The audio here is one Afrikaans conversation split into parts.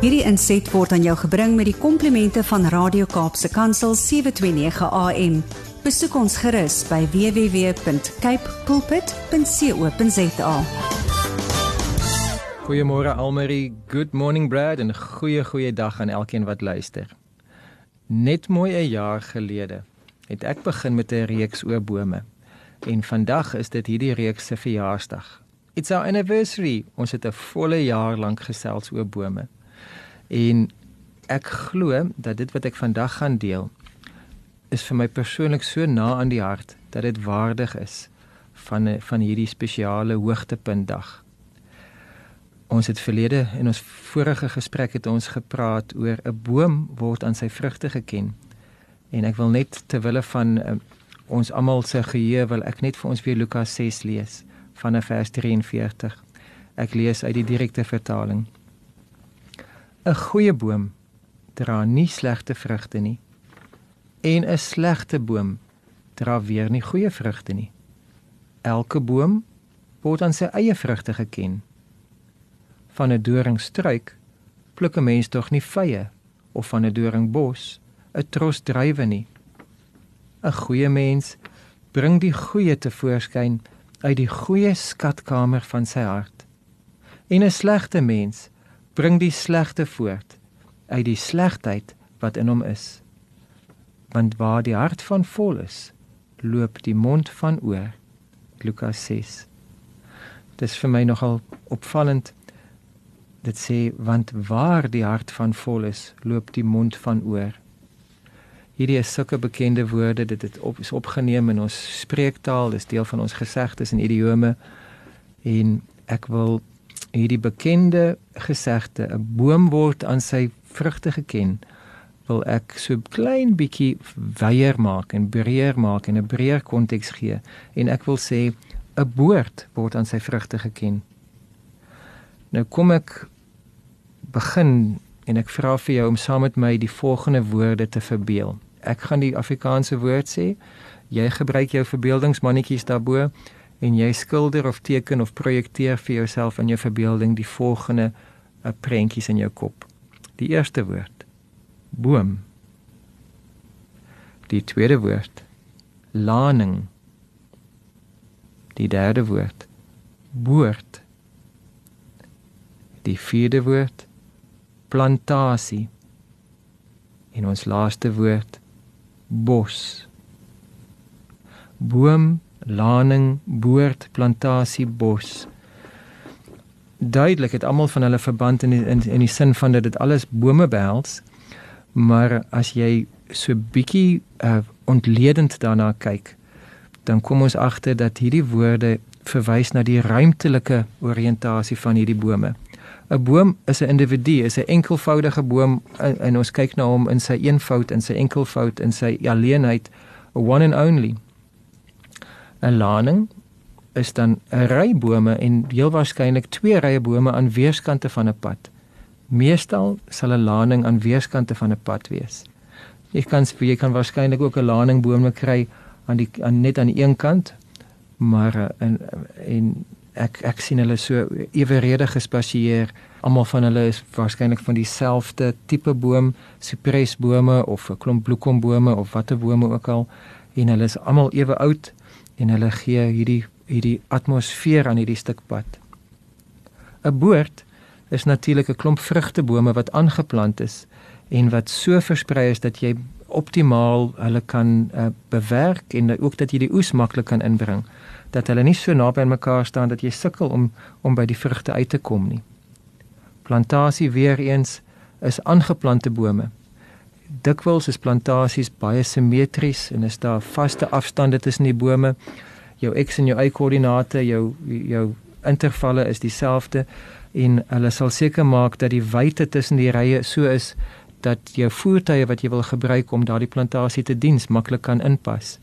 Hierdie inset word aan jou gebring met die komplimente van Radio Kaapse Kansel 729 AM. Besoek ons gerus by www.cape pulpit.co.za. Goeiemôre Almarie, good morning Brad en goeie goeie dag aan elkeen wat luister. Net mooi 'n jaar gelede het ek begin met 'n reeks oor bome. En vandag is dit hierdie reeks se verjaarsdag. It's our anniversary. Ons het 'n volle jaar lank gesels oor bome. En ek glo dat dit wat ek vandag gaan deel is vir my persoonlik so na aan die hart dat dit waardig is van van hierdie spesiale hoogtepuntdag. Ons het verlede in ons vorige gesprek het ons gepraat oor 'n boom word aan sy vrugte geken. En ek wil net ter wille van uh, ons almal se geheue wil ek net vir ons weer Lukas 6 lees vanaf vers 43. Ek lees uit die direkte vertaling. 'n Goeie boom dra nie slegte vrugte nie en 'n slegte boom dra weer nie goeie vrugte nie. Elke boom word aan sy eie vrugte geken. Van 'n doringstruik pluk 'n mens tog nie vye of van 'n doringbos 'n tros druiwe nie. 'n Goeie mens bring die goeie te voorskyn uit die goeie skatkamer van sy hart. En 'n slegte mens bring die slegte voort uit die slegheid wat in hom is. Want waar die hart van vol is, loop die mond van oor. Lukas 6. Dit is vir my nogal opvallend dit sê want waar die hart van vol is, loop die mond van oor. Hierdie is sulke bekende woorde, dit het op, is opgeneem in ons spreektaal, dis deel van ons gesegdes en idiome. En ek wil hierdie bekende gesegde, 'n boom word aan sy vrugte geken, wil ek so klein bietjie wyeer maak en breër maak en 'n breër konteks gee en ek wil sê 'n boord word aan sy vrugte geken. Nou kom ek begin en ek vra vir jou om saam met my die volgende woorde te verbeel ek gaan die Afrikaanse woord sê. Jy gebruik jou verbeeldingsmannetjies daarbo en jy skilder of teken of projekteer vir jouself in jou verbeelding die volgende uh, prentjies in jou kop. Die eerste woord: boom. Die tweede woord: laning. Die derde woord: boord. Die vierde woord: plantasie. En ons laaste woord: bos. Boom, laning, boord, plantasie, bos. Duidelik het almal van hulle verband in die, in in die sin van dat dit alles bome behels. Maar as jy so bietjie uh, ontledend daarna kyk, dan kom ons agter dat hierdie woorde verwys na die ruimtelike oriëntasie van hierdie bome. 'n boom is 'n individu, is 'n enkelvoudige boom en, en ons kyk na hom in sy eenvoud en sy enkelvoud en sy alleenheid, a one and only. 'n Laning is dan 'n ry bome en heel waarskynlik twee rye bome aan weerskante van 'n pad. Meestal sal 'n laning aan weerskante van 'n pad wees. Jy kan jy kan waarskynlik ook 'n laningbome kry aan die aan net aan die een kant, maar eh, en en ek ek sien hulle so eweredig gespasieer. Almal van hulle is waarskynlik van dieselfde tipe boom, sipresbome of 'n klomp bloekombome of watter bome ook al en hulle is almal ewe oud en hulle gee hierdie hierdie atmosfeer aan hierdie stuk pad. 'n Boord is natuurlik 'n klomp vrugtebome wat aangeplant is en wat so versprei is dat jy optimaal hulle kan uh, bewerk en ook dat jy die oes maklik kan inbring dat hulle nie so naby aan mekaar staan dat jy sukkel om om by die vrugte uit te kom nie. Plantasie weer eens is aangeplante bome. Dikwels is plantasies baie simmetries en is daar vaste afstande tussen die bome. Jou x en jou y koördinate, jou jou intervalle is dieselfde en hulle sal seker maak dat die wyte tussen die rye so is dat jou voertuie wat jy wil gebruik om daardie plantasie te dien maklik kan inpas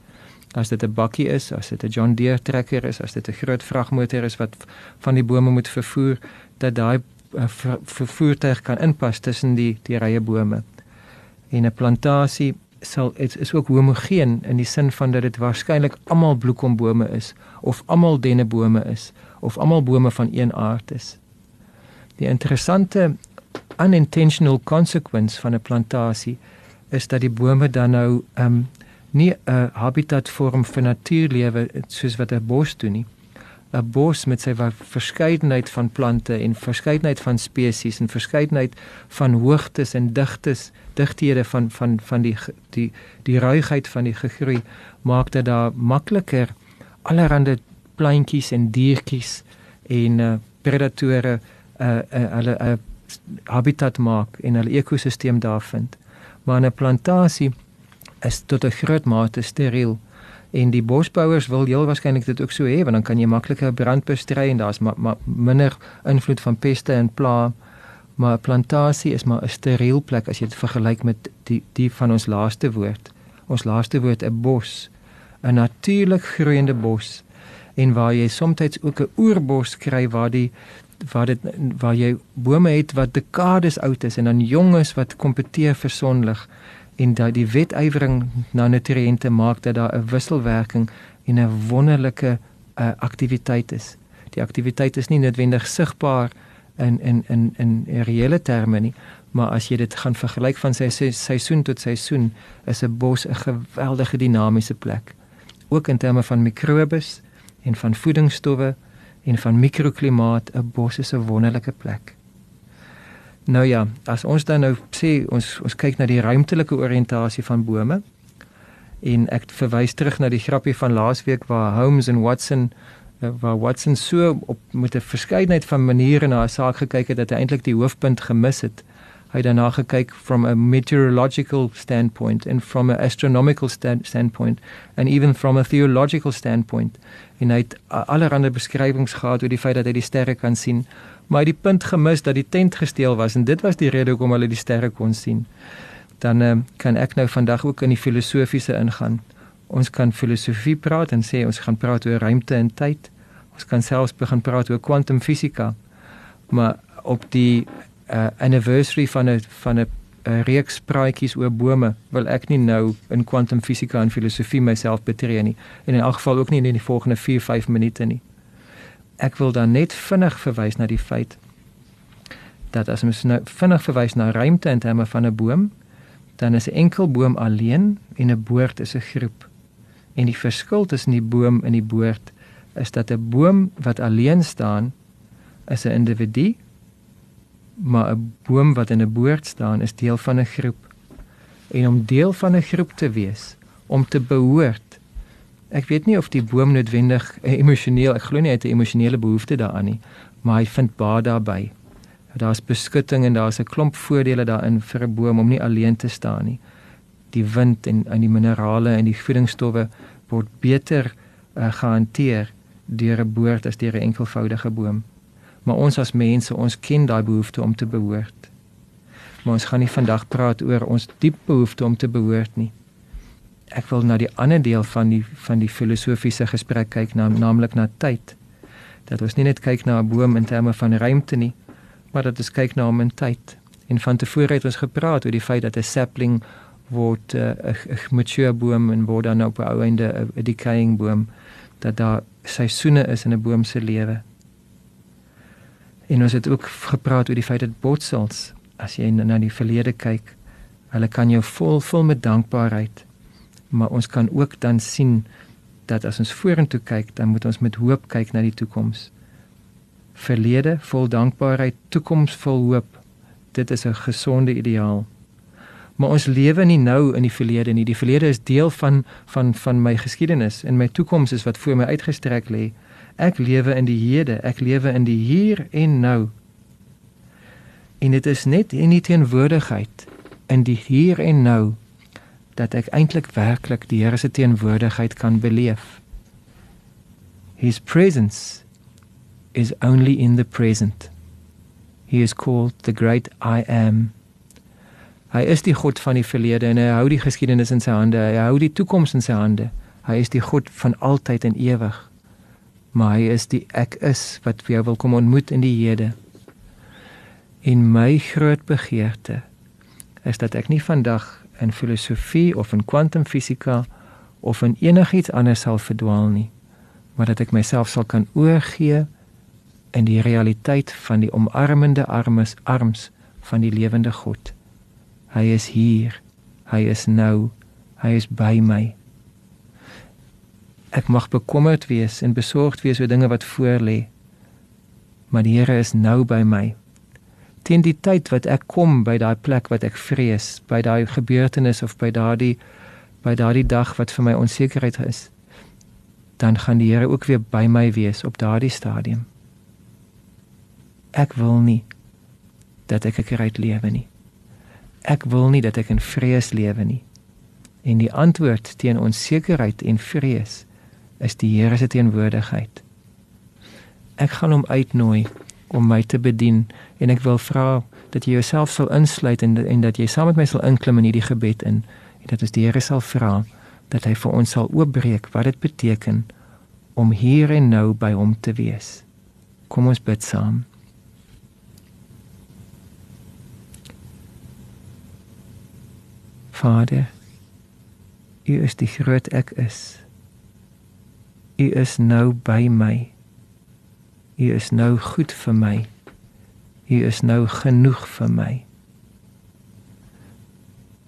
as dit 'n bakkie is, as dit 'n John Deere trekker is, as dit 'n groot vragmotor is wat van die bome moet vervoer, dat daai uh, vervoertuig kan inpas tussen die die rye bome. En 'n plantasie sal is, is ook homogeen in die sin van dat dit waarskynlik almal bloekombome is of almal dennebome is of almal bome van een aard is. Die interessante unintentional consequence van 'n plantasie is dat die bome dan nou ehm um, nie 'n habitat vorm vir natuurlewe soos wat 'n bos doen nie. 'n Bos met sy verskeidenheid van plante en verskeidenheid van spesies en verskeidenheid van hoogtes en digtes, digthede van van van die die die ruigheid van die gegroei maak dit daar makliker allerlei plantjies en diertjies en uh, predatore 'n uh, uh, hulle 'n uh, habitat maak en hulle ekosisteem daar vind. Maar 'n plantasie is tot 'n groot mate steriel en die bosbouers wil heel waarskynlik dit ook so hê want dan kan jy makliker brand bestry en daar's ma ma minder invloed van peste en pla maar plantasie is maar 'n steriel plek as jy dit vergelyk met die die van ons laaste woord. Ons laaste woord 'n bos 'n natuurlik groeiende bos en waar jy soms ook 'n oerbos kry waar die waar dit waar jy bome het wat dekades oud is en dan jonges wat kompeteer vir sonlig en dat die wetywering na nutriënte maak dat daar 'n wisselwerking en 'n wonderlike uh, aktiwiteit is. Die aktiwiteit is nie noodwendig sigbaar in in in in reële terme nie, maar as jy dit gaan vergelyk van sy seisoen tot seisoen, is 'n bos 'n geweldige dinamiese plek. Ook in terme van mikrobes en van voedingsstowwe en van mikroklimaat, 'n bos is 'n wonderlike plek. Nou ja, as ons dan nou sê ons ons kyk na die ruimtelike oriëntasie van bome en ek verwys terug na die grappie van laasweek waar Holmes en Watson eh, waar Watson so op met 'n verskeidenheid van maniere na 'n saak gekyk het dat hy eintlik die hoofpunt gemis het. Hy het daarna gekyk from a meteorological standpoint and from a astronomical stand standpoint and even from a theological standpoint. En hy het allerlei beskrywings gehad oor die feit dat hy die sterre kan sien maar die punt gemis dat die tent gesteel was en dit was die rede hoekom hulle die sterre kon sien. Dan uh, kan ek nou vandag ook in die filosofiese ingaan. Ons kan filosofie praat en sê ons gaan praat oor ruimte en tyd. Ons kan selfs begin praat oor kwantumfisika. Maar op die uh, anniversary van 'n van 'n reeks praatjies oor bome wil ek nie nou in kwantumfisika en filosofie myself betree nie en in elk geval ook nie in die volgende 4 5 minute nie ek wil dan net vinnig verwys na die feit dat as ons nou vinnig verwys na ruimte in terme van 'n boom, dan is 'n enkel boom alleen en 'n boord is 'n groep. En die verskil tussen die boom en die boord is dat 'n boom wat alleen staan is 'n individu, maar 'n boom wat in 'n boord staan is deel van 'n groep. En om deel van 'n groep te wees, om te behoort Ek weet nie of die boom noodwendig emosioneel, ek glo nie hy het 'n emosionele behoefte daaraan nie, maar hy vind baat daarbey. Daar's beskutting en daar's 'n klomp voordele daarin vir 'n boom om nie alleen te staan nie. Die wind en en die minerale en die voedingsstowwe word beter uh, gehanteer deur 'n boord as deur 'n enkelvoudige boom. Maar ons as mense, ons ken daai behoefte om te behoort. Maar ons gaan nie vandag praat oor ons diep behoefte om te behoort nie ek wil na die ander deel van die van die filosofiese gesprek kyk na naamlik na tyd. Dat ons nie net kyk na 'n boom in terme van ruimte nie, maar dat ons kyk na hom in tyd. En van tevore het ons gepraat oor die feit dat 'n sapling word eh, 'n uh, mature boom en word dan op 'n ou einde 'n decaying boom dat daar seisoene is in 'n boom se lewe. En ons het ook gepraat oor die feit dat botsels as jy na die verlede kyk, hulle kan jou vol vol met dankbaarheid maar ons kan ook dan sien dat as ons vorentoe kyk, dan moet ons met hoop kyk na die toekoms. Verlede vol dankbaarheid, toekoms vol hoop. Dit is 'n gesonde ideaal. Maar ons lewe nie nou in die verlede nie. Die verlede is deel van van van my geskiedenis en my toekoms is wat voor my uitgestrek lê. Ek lewe in die hede, ek lewe in die hier en nou. En dit is net in die teenwoordigheid in die hier en nou dat ek eintlik werklik die Here se teenwoordigheid kan beleef. His presence is only in the present. He is called the great I am. Hy is die God van die verlede en hy hou die geskiedenis in sy hande. Hy hou die toekoms in sy hande. Hy is die God van altyd en ewig. Maar hy is die ek is wat vir jou wil kom ontmoet in die hede. In my groot begeerte is dat ek nie vandag in filosofie of in kwantumfisika of in enigiets anders sal verdwaal nie, maar dat ek myself sal kan oorgee in die realiteit van die omarmende armes arms van die lewende God. Hy is hier. Hy is nou. Hy is by my. Ek mag bekommerd wees en besorgd wees oor dinge wat voor lê. Maar die Here is nou by my. Teen die tyd wat ek kom by daai plek wat ek vrees, by daai gebeurtenis of by daardie by daardie dag wat vir my onsekerheid is, dan gaan die Here ook weer by my wees op daardie stadium. Ek wil nie dat ek ek uit lewe nie. Ek wil nie dat ek in vrees lewe nie. En die antwoord teen onsekerheid en vrees is die Here se teenwoordigheid. Ek gaan hom uitnooi om my te bedien en ek wil vra dat jy jouself sal insluit en en dat jy saam met my sal inklim in hierdie gebed in en dat ons die Here sal vra dat hy vir ons sal oopbreek wat dit beteken om hier en nou by hom te wees. Kom ons bid saam. Vader, U is die groot ek is. U is nou by my. U is nou goed vir my. U is nou genoeg vir my.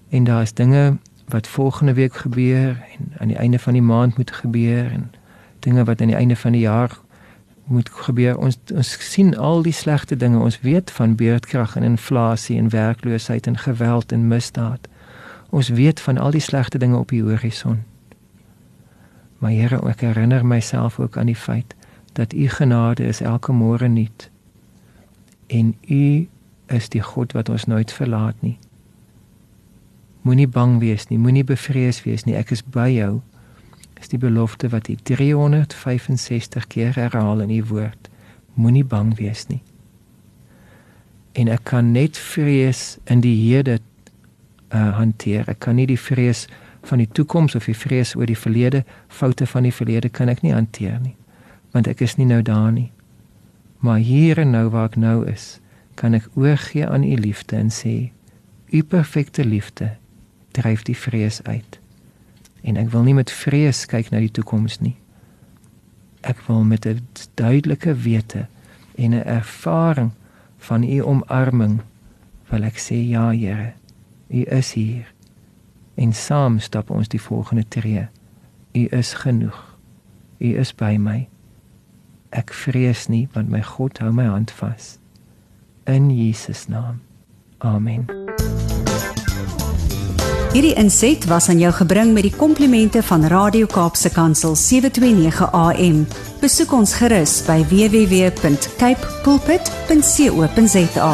En daar is dinge wat volgende week gebeur en aan die einde van die maand moet gebeur en dinge wat aan die einde van die jaar moet gebeur. Ons ons sien al die slegte dinge. Ons weet van beurtkrag en inflasie en werkloosheid en geweld en misdaad. Ons weet van al die slegte dinge op die horison. Maar Here, ek herinner myself ook aan die feit dat u genade is elke môre nuut. En u is die God wat ons nooit verlaat nie. Moenie bang wees nie, moenie bevrees wees nie. Ek is by jou. Is die belofte wat u 365 keer herhaal in u woord. Moenie bang wees nie. En ek kan net vrees in die hede uh, hanteer. Ek kan nie die vrees van die toekoms of die vrees oor die verlede, foute van die verlede kan ek nie hanteer nie, want ek is nie nou daar nie. Maar hier en nou waar ek nou is, kan ek oorgee aan u liefde en sê, u perfekte liefde dryf die vrees uit. En ek wil nie met vrees kyk na die toekoms nie. Ek wil met 'n duidelike wete en 'n ervaring van u omarming wil ek sê ja, Here. U is hier en saam stap ons die volgende tree. U is genoeg. U is by my. Ek vrees nie want my God hou my hand vas. In Jesus naam. Amen. Hierdie inset was aan jou gebring met die komplimente van Radio Kaapse Kansel 729 AM. Besoek ons gerus by www.cape pulpit.co.za.